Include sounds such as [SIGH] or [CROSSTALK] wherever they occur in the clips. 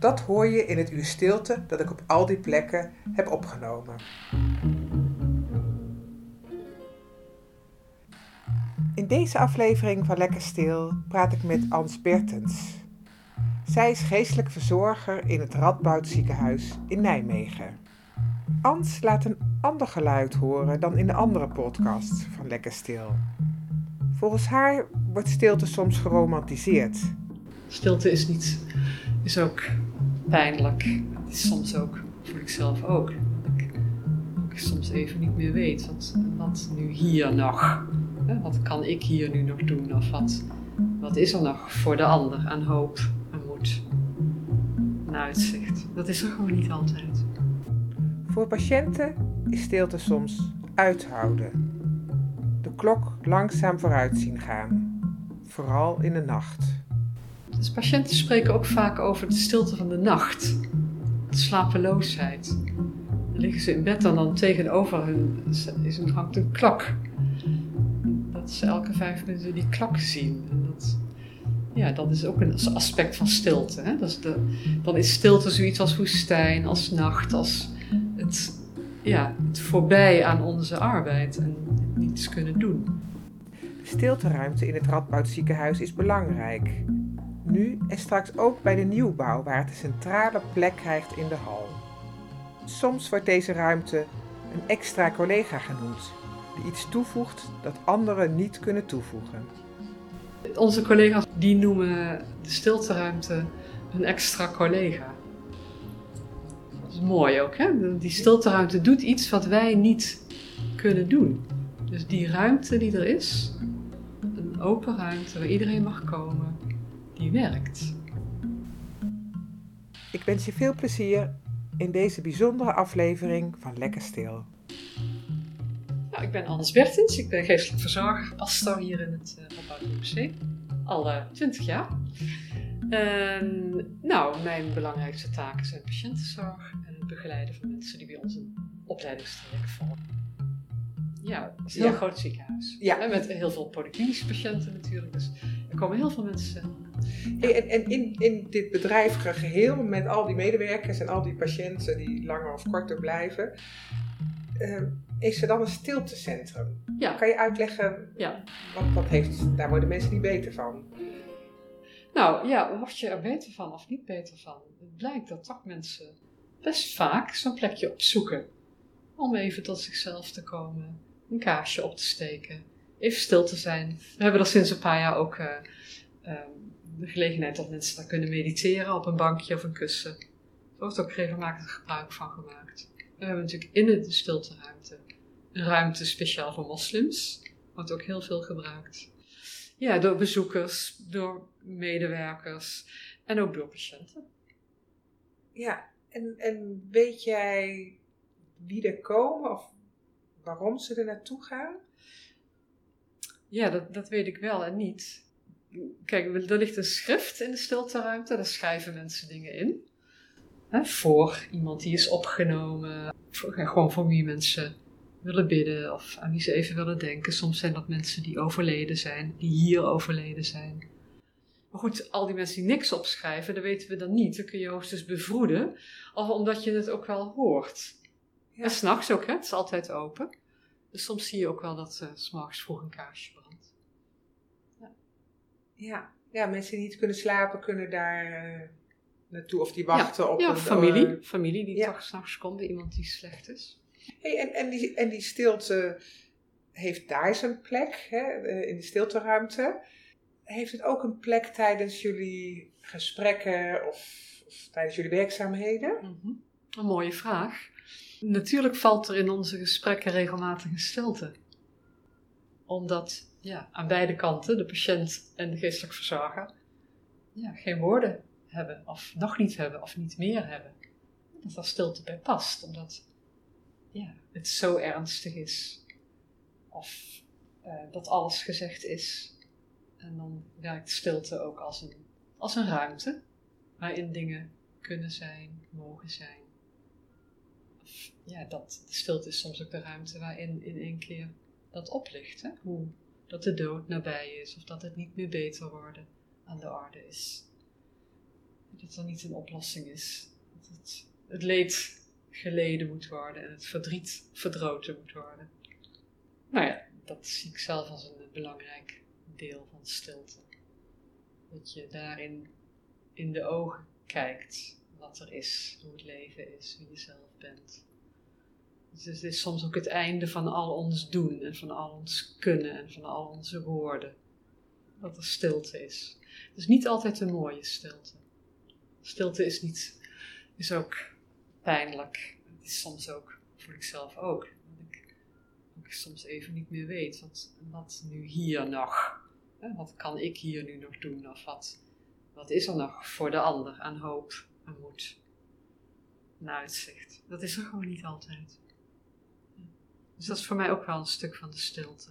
Dat hoor je in het uur stilte dat ik op al die plekken heb opgenomen. In deze aflevering van Lekker Stil praat ik met Ans Bertens. Zij is geestelijk verzorger in het Radboud ziekenhuis in Nijmegen. Ans laat een ander geluid horen dan in de andere podcast van Lekker Stil. Volgens haar wordt stilte soms geromantiseerd. Stilte is niet, is ook pijnlijk. Het is soms ook, voor ikzelf ook, dat ik, ik soms even niet meer weet wat, nu hier nog. Hè? Wat kan ik hier nu nog doen? Of wat, wat is er nog voor de ander aan hoop, aan moed, aan uitzicht? Dat is er gewoon niet altijd. Voor patiënten is stilte soms uithouden. De klok langzaam vooruit zien gaan, vooral in de nacht. Dus patiënten spreken ook vaak over de stilte van de nacht, de slapeloosheid. Dan liggen ze in bed en dan tegenover hen is een, hangt een klok. Dat ze elke vijf minuten die klok zien. En dat, ja, dat is ook een aspect van stilte. Hè? Dat is de, dan is stilte zoiets als woestijn, als nacht, als het, ja, het voorbij aan onze arbeid en niets kunnen doen. Stilteruimte in het Radboud ziekenhuis is belangrijk nu en straks ook bij de nieuwbouw waar het een centrale plek krijgt in de hal. Soms wordt deze ruimte een extra collega genoemd, die iets toevoegt dat anderen niet kunnen toevoegen. Onze collega's die noemen de stilteruimte een extra collega. Dat is mooi ook, hè? Die stilteruimte doet iets wat wij niet kunnen doen. Dus die ruimte die er is, een open ruimte waar iedereen mag komen, werkt. Ik wens je veel plezier in deze bijzondere aflevering van Lekker Stil. Nou, ik ben Anders Bertens, ik ben geestelijk verzorger, pastor hier in het uh, UMC. Al uh, 20 jaar. En, nou, mijn belangrijkste taken zijn patiëntenzorg en het begeleiden van mensen die bij ons een opleidingstraject volgen. Ja, het is een heel groot ziekenhuis. Ja. Met heel veel polyklinische patiënten natuurlijk. Dus er komen heel veel mensen en, en in, in dit bedrijvige geheel, met al die medewerkers en al die patiënten die langer of korter blijven, uh, is er dan een stiltecentrum? Ja. Kan je uitleggen, ja. wat dat heeft, daar worden mensen niet beter van? Nou ja, word je er beter van of niet beter van? Het blijkt dat toch mensen best vaak zo'n plekje opzoeken. Om even tot zichzelf te komen, een kaarsje op te steken, even stil te zijn. We hebben er sinds een paar jaar ook uh, de gelegenheid dat mensen daar kunnen mediteren op een bankje of een kussen. Er wordt ook regelmatig gebruik van gemaakt. We hebben natuurlijk in de stilteruimte een ruimte speciaal voor moslims. Wordt ook heel veel gebruikt. Ja, door bezoekers, door medewerkers en ook door patiënten. Ja, en, en weet jij wie er komen of waarom ze er naartoe gaan? Ja, dat, dat weet ik wel en niet. Kijk, er ligt een schrift in de stilteruimte, daar schrijven mensen dingen in. Hè, voor iemand die is opgenomen, voor, gewoon voor wie mensen willen bidden of aan wie ze even willen denken. Soms zijn dat mensen die overleden zijn, die hier overleden zijn. Maar goed, al die mensen die niks opschrijven, dat weten we dan niet. Dan kun je hoogstens bevroeden, of omdat je het ook wel hoort. Ja. En s'nachts ook, hè? het is altijd open. Dus soms zie je ook wel dat uh, s'morgens vroeg een kaarsje. Ja. ja, mensen die niet kunnen slapen kunnen daar uh, naartoe of die wachten op ja, een familie. eh, familie die ja. toch s'nachts komt bij iemand die slecht is. Hey, en, en, die, en die stilte heeft daar zijn plek, hè, eh, in de stilteruimte. Heeft het ook een plek tijdens jullie gesprekken of, of tijdens jullie werkzaamheden? Mhm. Een mooie vraag. Natuurlijk valt er in onze gesprekken regelmatig een stilte. Omdat ja, aan beide kanten, de patiënt en de geestelijk verzorger, ja, geen woorden hebben, of nog niet hebben, of niet meer hebben. Dat daar stilte bij past, omdat ja, het zo ernstig is. Of eh, dat alles gezegd is. En dan werkt stilte ook als een, als een ruimte waarin dingen kunnen zijn, mogen zijn. Of, ja, dat, de stilte is soms ook de ruimte waarin in één keer dat oplicht. Hè? Hoe dat de dood nabij is, of dat het niet meer beter worden aan de orde is. Dat er niet een oplossing is. Dat het, het leed geleden moet worden en het verdriet verdroten moet worden. Nou ja, dat zie ik zelf als een belangrijk deel van stilte. Dat je daarin in de ogen kijkt wat er is, hoe het leven is, wie je zelf bent. Dus het is soms ook het einde van al ons doen en van al ons kunnen en van al onze woorden. Dat er stilte is. Het is niet altijd een mooie stilte. Stilte is, niet, is ook pijnlijk. Het is soms ook, voel ik zelf ook, dat ik, ik soms even niet meer weet. Wat, wat nu hier nog? Hè, Wat kan ik hier nu nog doen? Of wat, wat is er nog voor de ander aan hoop, aan moed, aan uitzicht? Dat is er gewoon niet altijd. Dus dat is voor mij ook wel een stuk van de stilte.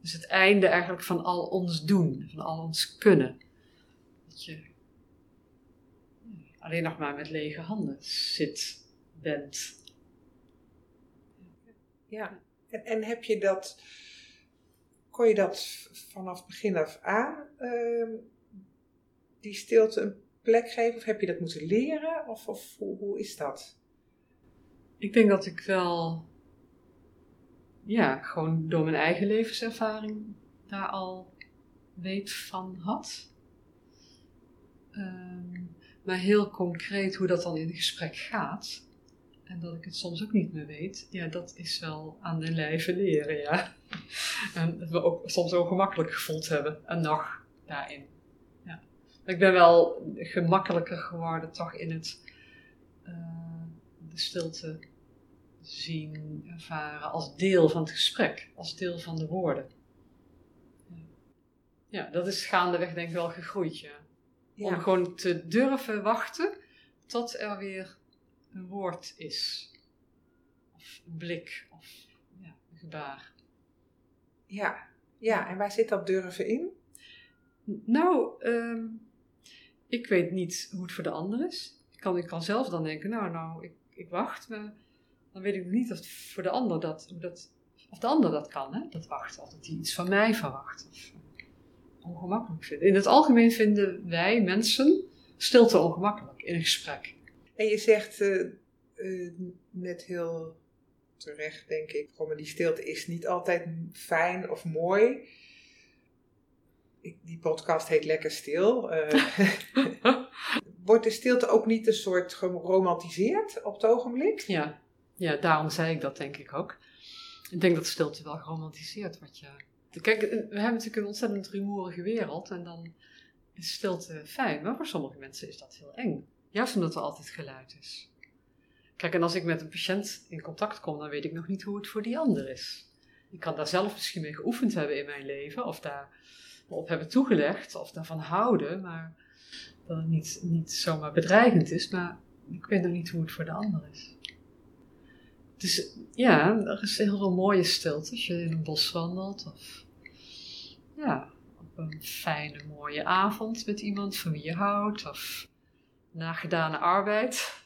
Dus het einde eigenlijk van al ons doen, van al ons kunnen. Dat je alleen nog maar met lege handen zit, bent. Ja. En, en heb je dat, kon je dat vanaf begin af aan, ehm, die stilte een plek geven? Of heb je dat moeten leren? Of, of hoe, hoe is dat? Ik denk dat ik wel, ja, gewoon door mijn eigen levenservaring daar al weet van had. Ehm, maar heel concreet hoe dat dan in gesprek gaat. En dat ik het soms ook niet meer weet. Ja, dat is wel aan de lijve leren, ja. En dat we ook soms ongemakkelijk gevoeld hebben. En nog daarin. Ja. Ik ben wel gemakkelijker geworden toch in het eh, de stilte zien, ervaren als deel van het gesprek. Als deel van de woorden. Ja, dat is gaandeweg denk ik wel gegroeid, ja. Om gewoon te durven wachten tot er weer een woord is. Of een blik, of ja, een gebaar. Ja. ja, en waar zit dat durven in? Nou, ehm, ik weet niet hoe het voor de ander is. Ik kan, ik kan zelf dan denken, nou, nou, ik, ik wacht, maar dan weet ik niet of voor de ander dat, dat, of de ander dat kan, hè? dat wachten. Of dat hij iets van mij verwacht. Of eh, ongemakkelijk vindt. In het algemeen vinden wij mensen stilte ongemakkelijk in een gesprek. En je zegt eh, eh, net heel terecht, denk ik, maar die stilte is niet altijd fijn of mooi. Ik, die podcast heet Lekker Stil. [LAUGHS] Wordt de stilte ook niet een soort geromantiseerd op het ogenblik? Ja. Ja, daarom zei ik dat denk ik ook. Ik denk dat stilte wel geromantiseerd wordt, ja. Kijk, we hebben natuurlijk een ontzettend rumoerige wereld en dan is stilte fijn, maar voor sommige mensen is dat heel eng. Juist omdat er altijd geluid is. Kijk, en als ik met een patiënt in contact kom, dan weet ik nog niet hoe het voor die ander is. Ik kan daar zelf misschien mee geoefend hebben in mijn leven, of daar op hebben toegelegd, of daarvan houden, maar dat het niet, niet zomaar bedreigend is, maar ik weet nog niet hoe het voor de ander is. Dus ja, er is heel veel mooie stilte als je in een bos wandelt, of ja, op een fijne, mooie avond met iemand van wie je houdt, of na gedane arbeid.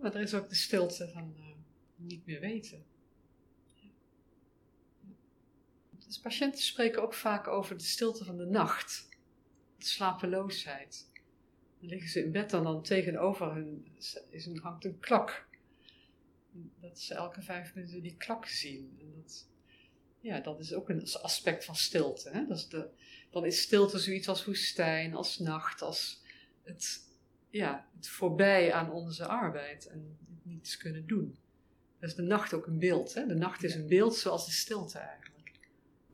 Maar er is ook de stilte van uh, niet meer weten. Dus patiënten spreken ook vaak over de stilte van de nacht, de slapeloosheid. Dan liggen ze in bed en dan tegenover hun is een, hangt een klok. Dat ze elke vijf minuten die klok zien. En dat, ja, dat is ook een aspect van stilte. Hè? Dat is de, dan is stilte zoiets als woestijn, als nacht, als het ja, het voorbij aan onze arbeid en niets kunnen doen. Dat is de nacht ook een beeld. Hè? De nacht is een beeld zoals de stilte eigenlijk.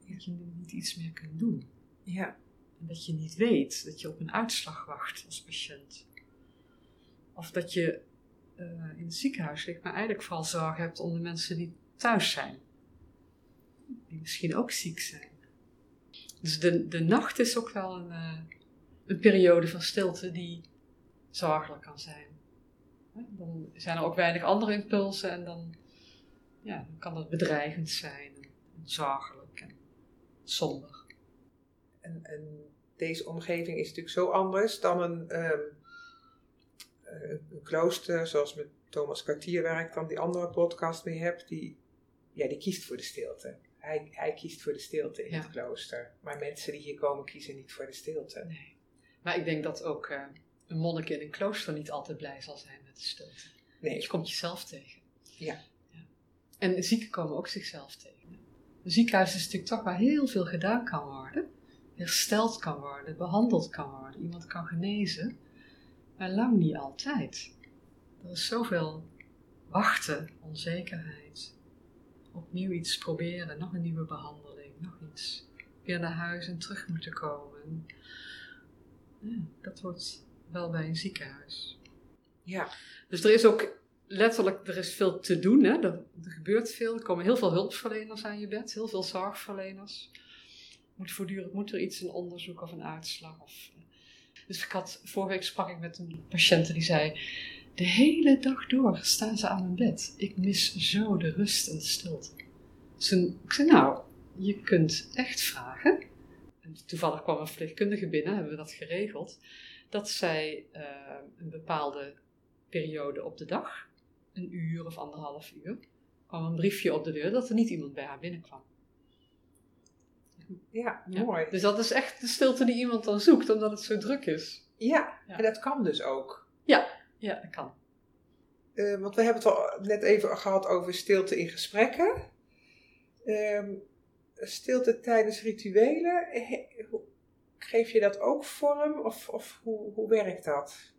Dat je niet iets meer kunt doen. Ja. En dat je niet weet dat je op een uitslag wacht als patiënt. Of dat je uh, in het ziekenhuis ligt, maar eigenlijk vooral zorg hebt om de mensen die thuis zijn. Die misschien ook ziek zijn. Dus de, de nacht is ook wel een, uh, een periode van stilte die zorgelijk kan zijn. Dan zijn er ook weinig andere impulsen en dan, ja, kan het bedreigend zijn, en zorgelijk en somber. En, en, deze omgeving is natuurlijk zo anders dan een, um, een klooster zoals met Thomas Kwartier werkt, dan die andere podcast mee hebt, die, ja, die kiest voor de stilte. Hij, hij kiest voor de stilte in het klooster. Maar mensen die hier komen kiezen niet voor de stilte. Nee. Maar ik denk dat ook uh, een monnik in een klooster niet altijd blij zal zijn met de stilte. Nee. Je komt jezelf tegen. Ja. ja. En zieken komen ook zichzelf tegen. Een ziekenhuis is natuurlijk toch waar heel veel gedaan kan worden. Hersteld kan worden, behandeld kan worden, iemand kan genezen. Maar lang niet altijd. Er is zoveel wachten, onzekerheid. Opnieuw iets proberen, nog een nieuwe behandeling, nog iets. Weer naar huis en terug moeten komen. Ja, dat hoort wel bij een ziekenhuis. Ja. Dus er is ook letterlijk, er is veel te doen. Hè? Er, er, gebeurt veel. Er komen heel veel hulpverleners aan je bed, heel veel zorgverleners. Moet voortdurend moet er iets, een onderzoek of een uitslag. Of, dus ik had, vorige week sprak ik met een patiënt die zei: De hele dag door staan ze aan mijn bed. Ik mis zo de rust en de stilte. Dus ik zei: Nou, je kunt echt vragen. En toevallig kwam een verpleegkundige binnen, hebben we dat geregeld. Dat zij uh, een bepaalde periode op de dag, een uur of anderhalf uur, kwam een briefje op de deur dat er niet iemand bij haar binnenkwam. Ja, mooi. Dus dat is echt de stilte die iemand dan zoekt, omdat het zo druk is. Ja, ja. en dat kan dus ook. Ja, ja dat kan. Uh, want we hebben het al net even gehad over stilte in gesprekken. Uh, stilte tijdens rituelen, geef je dat ook vorm of, of hoe, hoe werkt dat?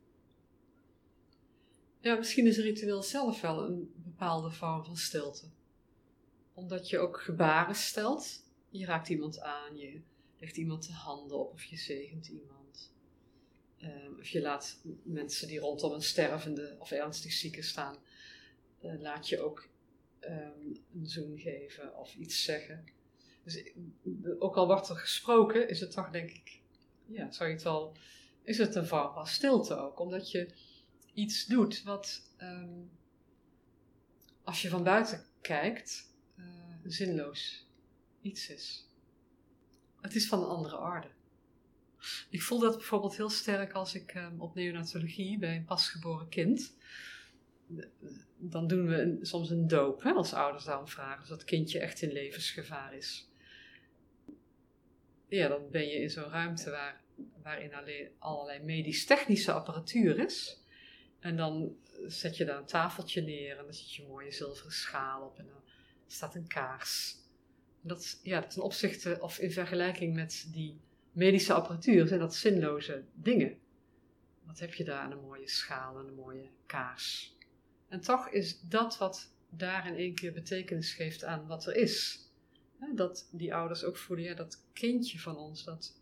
Ja, misschien is ritueel zelf wel een bepaalde vorm van stilte. Omdat je ook gebaren stelt. Je raakt iemand aan, je legt iemand de handen op of je zegent iemand. Um, of je laat mensen die rondom een stervende of ernstig zieke staan, uh, laat je ook um, een zoen geven of iets zeggen. Dus ook al wordt er gesproken, is het toch denk ik, ja, zou je het wel, is het een vorm van stilte ook. Omdat je iets doet wat, um, als je van buiten kijkt, uh, zinloos iets is. Het is van een andere orde. Ik voel dat bijvoorbeeld heel sterk als ik um, op neonatologie bij een pasgeboren kind. Dan doen we een, soms een doop, hè, als ouders daarom vragen, als dat kindje echt in levensgevaar is. Ja, dan ben je in zo'n ruimte waar, waarin alleen, allerlei medisch-technische apparatuur is. En dan zet je daar een tafeltje neer en dan zet je een mooie zilveren schaal op en dan staat een kaars. Dat is, ja, ten opzichte of in vergelijking met die medische apparatuur zijn dat zinloze dingen. Wat heb je daar aan een mooie schaal en een mooie kaars? En toch is dat wat daar in één keer betekenis geeft aan wat er is. Dat die ouders ook voelen, ja, dat kindje van ons, dat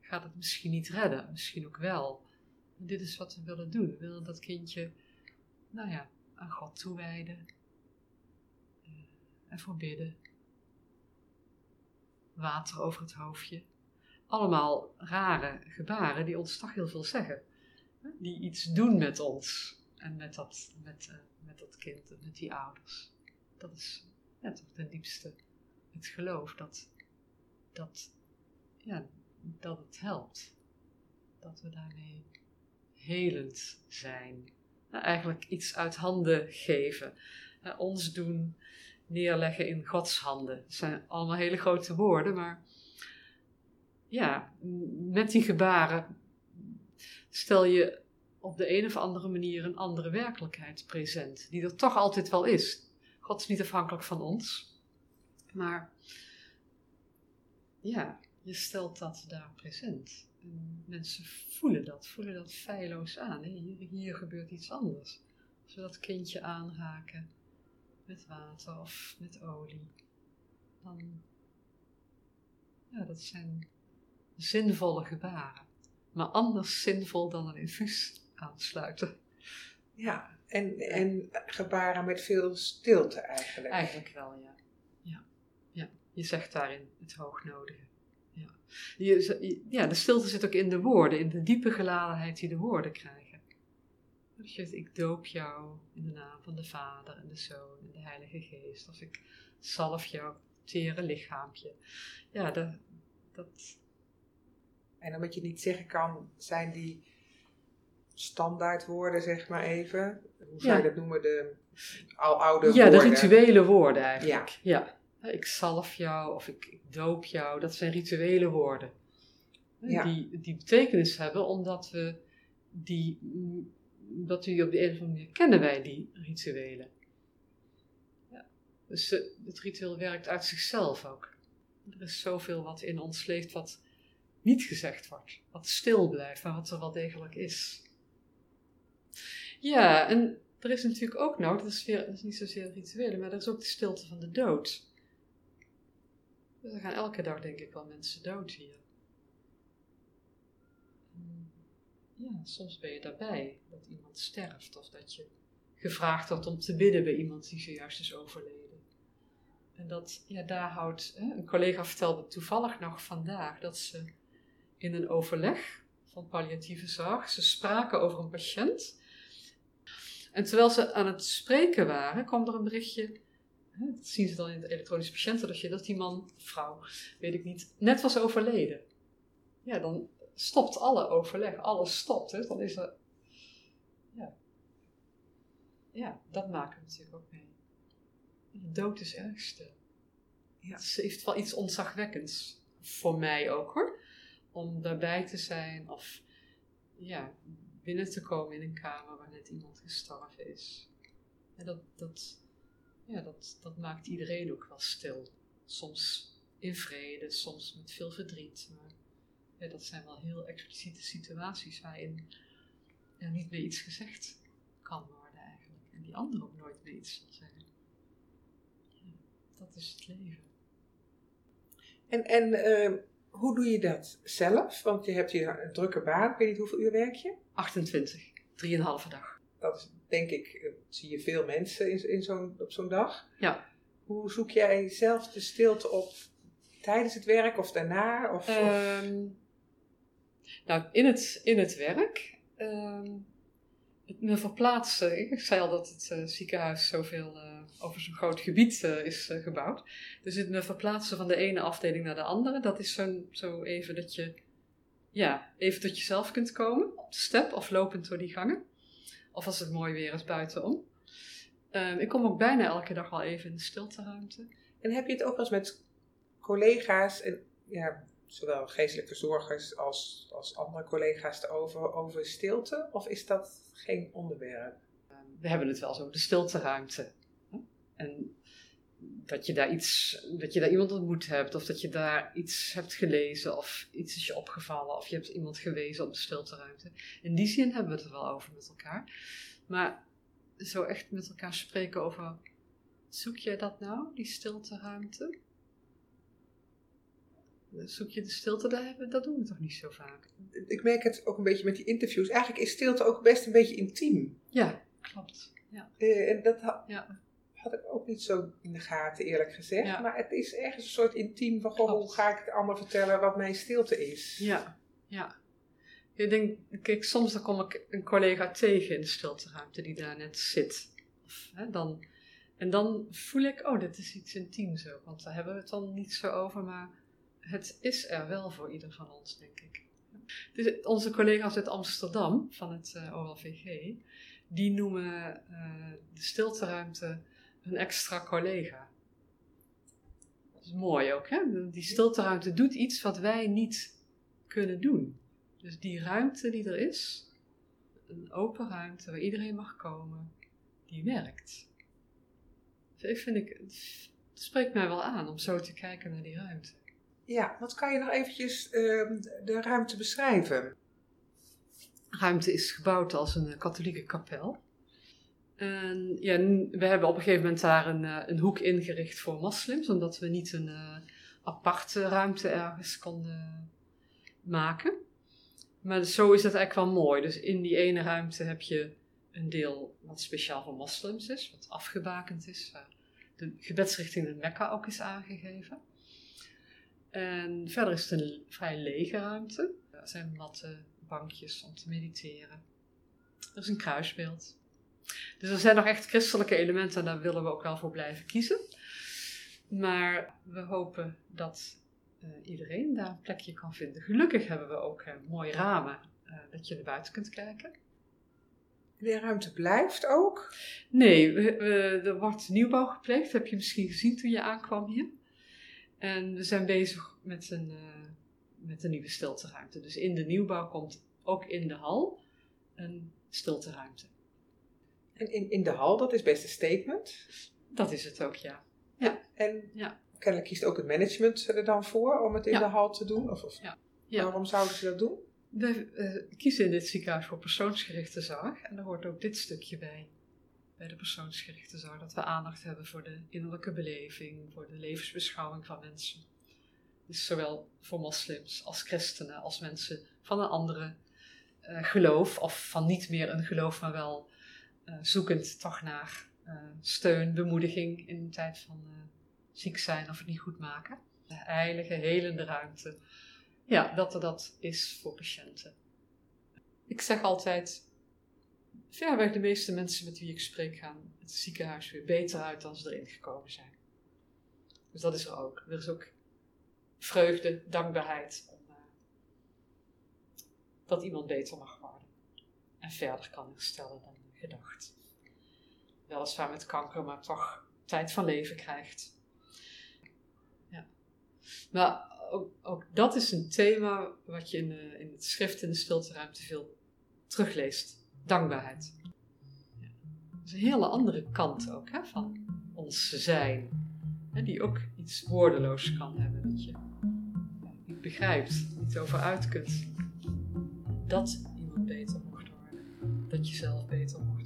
gaat het misschien niet redden, misschien ook wel. Dit is wat we willen doen. We willen dat kindje, nou ja, aan God toewijden. Uh, en voor bidden. Water over het hoofdje. Allemaal rare gebaren die ons toch heel veel zeggen. Die iets doen met ons. En met dat, met, uh, met dat kind en met die ouders. Dat is ja, toch ten diepste het geloof dat, dat, ja, dat het helpt. Dat we daarmee helend zijn. Nou, eigenlijk iets uit handen geven. Ons doen neerleggen in Gods handen. Dat zijn allemaal hele grote woorden, maar ja, met die gebaren stel je op de een of andere manier een andere werkelijkheid present, die er toch altijd wel is. God is niet afhankelijk van ons, maar ja, je stelt dat daar present. En mensen voelen dat, voelen dat feilloos aan. Hier, hier gebeurt iets anders. Als we dat kindje aanraken met water of met olie, dan, ja, dat zijn zinvolle gebaren. Maar anders zinvol dan een infuus aansluiten. Ja, en, en gebaren met veel stilte eigenlijk. Eigenlijk wel, ja. ja. ja. Je zegt daarin het hoognodige. Ja. Je, ja, de stilte zit ook in de woorden, in de diepe geladenheid die de woorden krijgen. Dus ik doop jou in de naam van de Vader en de Zoon en de Heilige Geest. Of ik zalf jouw tere lichaampje. Ja, dat, dat... En omdat je niet zeggen kan, zijn die standaardwoorden, zeg maar even. Hoe zou je dat noemen? De al oude ja, woorden. Ja, de rituele woorden eigenlijk. Ja. ja. Ik zalf jou of ik, ik, doop jou. Dat zijn rituele woorden. Ja. Die, die betekenis hebben omdat we die, dat we op de een of andere manier kennen wij die rituelen. Ja. Dus uh, het ritueel werkt uit zichzelf ook. Er is zoveel wat in ons leeft wat niet gezegd wordt, wat stil blijft, maar wat er wel degelijk is. Ja, en er is natuurlijk ook nog, dat is, weer, dat is niet zozeer rituelen, maar er is ook de stilte van de dood. Dus er gaan elke dag denk ik wel mensen dood hier. Ja, soms ben je daarbij dat iemand sterft of dat je gevraagd wordt om te bidden bij iemand die zojuist is overleden. En dat, ja, daar houdt, hè, een collega vertelde toevallig nog vandaag dat ze in een overleg van palliatieve zorg, ze spraken over een patiënt en terwijl ze aan het spreken waren, kwam er een berichtje. Dat zien ze dan in het elektronisch patiëntendossier, dat die man, vrouw, weet ik niet, net was overleden. Ja, dan stopt alle overleg, alles stopt. Hè? Dan is er. Ja. ja, dat maken we natuurlijk ook mee. De dood is erg stil. Ja. Het heeft wel iets ontzagwekkends. Voor mij ook hoor. Om daarbij te zijn of ja, binnen te komen in een kamer waar net iemand gestorven is. En dat, dat, ja, dat, dat maakt iedereen ook wel stil. Soms in vrede, soms met veel verdriet. Maar ja, dat zijn wel heel expliciete situaties waarin er niet meer iets gezegd kan worden eigenlijk. En die ander ook nooit meer iets zal zeggen. Ja, dat is het leven. En, en uh, hoe doe je dat zelf? Want je hebt hier een drukke baan. Ik weet niet hoeveel uur werk je? 28, 3,5 dag. Dat is denk ik, eh, zie je veel mensen in, in zo'n, op zo'n dag. Ja. Hoe zoek jij zelf de stilte op tijdens het werk of daarna? Of, um, nou, in het, in het werk. Um, het me verplaatsen. Ik zei al dat het uh, ziekenhuis zoveel uh, over zo'n groot gebied uh, is gebouwd. Dus het me verplaatsen van de ene afdeling naar de andere, dat is zo, zo even dat je ja, even tot jezelf kunt komen. Op de step of lopend door die gangen. Of als het mooi weer is buitenom. Um, ik kom ook bijna elke dag wel even in de stilteruimte. En heb je het ook eens met collega's, en, ja, zowel geestelijke verzorgers als, als andere collega's erover, over stilte? Of is dat geen onderwerp? Um, we hebben het wel zo over de stilteruimte. En dat je daar iets, dat je daar iemand ontmoet hebt, of dat je daar iets hebt gelezen, of iets is je opgevallen, of je hebt iemand gewezen op de stilteruimte. In die zin hebben we het er wel over met elkaar. Maar zo echt met elkaar spreken over, zoek jij dat nou, die stilteruimte? Zoek je de stilte, daar hebben, dat doen we toch niet zo vaak? Ik merk het ook een beetje met die interviews. Eigenlijk is stilte ook best een beetje intiem. Ja, klopt. Ja. Uh, en dat, ja had ik ook niet zo in de gaten, eerlijk gezegd. Maar het is ergens een soort intiem van, goh, hoe ga ik het allemaal vertellen wat mijn stilte is? Ja, ja. Ik denk, kijk, soms dan kom ik een collega tegen in de stilteruimte die daar net zit. Of, hè, dan, en dan voel ik, oh, dit is iets intiems ook. Want daar hebben we het dan niet zo over, maar het is er wel voor ieder van ons, denk ik. Dus onze collega's uit Amsterdam, van het eh, OLVG, die noemen uh, de stilteruimte een extra collega. Dat is mooi ook, hè? Die stilteruimte doet iets wat wij niet kunnen doen. Dus die ruimte die er is, een open ruimte waar iedereen mag komen, die werkt. Dus ik vind ik, het spreekt mij wel aan om zo te kijken naar die ruimte. Ja, wat kan je nog eventjes ehm, de ruimte beschrijven? ruimte is gebouwd als een katholieke kapel. En ja, we hebben op een gegeven moment daar een, eh, een hoek ingericht voor moslims, omdat we niet een uh, aparte ruimte ergens konden maken. Maar zo is het eigenlijk wel mooi. Dus in die ene ruimte heb je een deel wat speciaal voor moslims is, wat afgebakend is, waar de gebedsrichting de Mekka ook is aangegeven. En verder is het een vrij lege ruimte. Er zijn matten, bankjes om te mediteren. Er is een kruisbeeld. Dus er zijn nog echt christelijke elementen en daar willen we ook wel voor blijven kiezen. Maar we hopen dat uh, iedereen daar een plekje kan vinden. Gelukkig hebben we ook uh, mooie ramen uh, dat je naar buiten kunt kijken. De ruimte blijft ook? Nee, we, we, er wordt nieuwbouw gepleegd. heb je misschien gezien toen je aankwam hier. En we zijn bezig met een, met een nieuwe stilteruimte. Dus in de nieuwbouw komt ook in de hal een stilteruimte. En in, in de hal, dat is best een statement. Dat is het ook, ja. ja. En ja. kennelijk kiest ook het management er dan voor om het in de hal te doen? Of, of ja. waarom zouden ze dat doen? We uh, kiezen in dit ziekenhuis voor persoonsgerichte zorg. En daar hoort ook dit stukje bij. Bij de persoonsgerichte zorg. Dat we aandacht hebben voor de innerlijke beleving, voor de levensbeschouwing van mensen. Dus zowel voor moslims als christenen, als mensen van een andere uh, geloof. Of van niet meer een geloof, maar wel uh, zoekend toch naar uh, steun, bemoediging in een tijd van ziek zijn of het niet goed maken. De heilige, helende ruimte. Ja, dat er dat is voor patiënten. Ik zeg altijd, verreweg de meeste mensen met wie ik spreek gaan het ziekenhuis weer beter uit dan ze erin gekomen zijn. Dus dat is er ook. Er is ook vreugde, dankbaarheid om dat iemand beter mag worden en verder kan herstellen dan gedacht. Weliswaar met kanker, maar toch tijd van leven krijgt. Ja. Maar ook, ook dat is een thema wat je in, de, in het schrift in de stilteruimte veel terugleest. Dankbaarheid. Ja. Dat is een hele andere kant ook hè, van ons zijn. Hè, die ook iets woordeloos kan hebben. Dat je niet begrijpt, niet over uit kunt. Dat iemand beter mocht worden. Dat je zelf beter mocht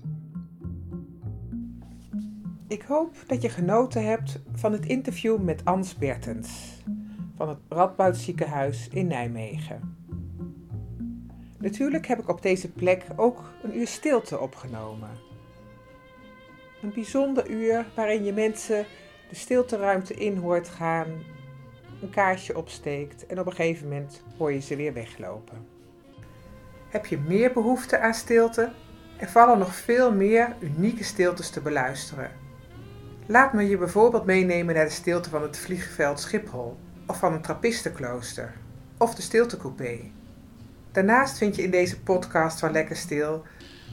ik hoop dat je genoten hebt van het interview met Ans Bertens van het Radboud Ziekenhuis in Nijmegen. Natuurlijk heb ik op deze plek ook een uur stilte opgenomen. Een bijzonder uur waarin je mensen de stilteruimte in hoort gaan, een kaarsje opsteekt en op een gegeven moment hoor je ze weer weglopen. Heb je meer behoefte aan stilte? Er vallen nog veel meer unieke stiltes te beluisteren. Laat me je bijvoorbeeld meenemen naar de stilte van het vliegveld Schiphol, of van een trappistenklooster, of de stiltecoupé. Daarnaast vind je in deze podcast van Lekker Stil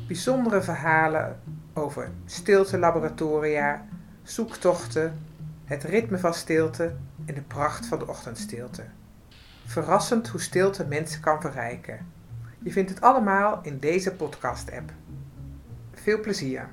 bijzondere verhalen over stiltelaboratoria, zoektochten, het ritme van stilte en de pracht van de ochtendstilte. Verrassend hoe stilte mensen kan verrijken. Je vindt het allemaal in deze podcast-app. Veel plezier!